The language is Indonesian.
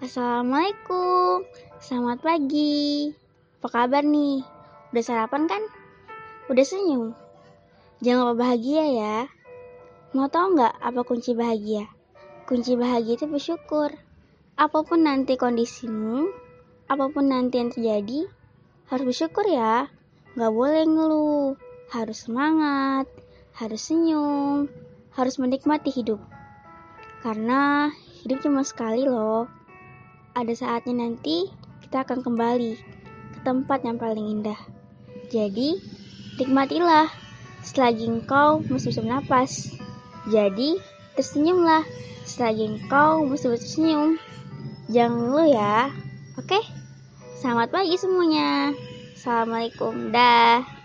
Assalamualaikum, selamat pagi. Apa kabar nih? Udah sarapan kan? Udah senyum? Jangan lupa bahagia ya. Mau tau nggak apa kunci bahagia? Kunci bahagia itu bersyukur. Apa pun nanti kondisimu, apa pun nanti yang terjadi, harus bersyukur ya. Nggak boleh ngeluh, harus semangat, harus senyum, harus menikmati hidup. Karena hidup cuma sekali loh ada saatnya nanti kita akan kembali ke tempat yang paling indah. Jadi, nikmatilah selagi engkau masih bisa bernapas. Jadi, tersenyumlah selagi engkau masih bisa senyum. Jangan dulu ya. Oke? Selamat pagi semuanya. Assalamualaikum. Dah.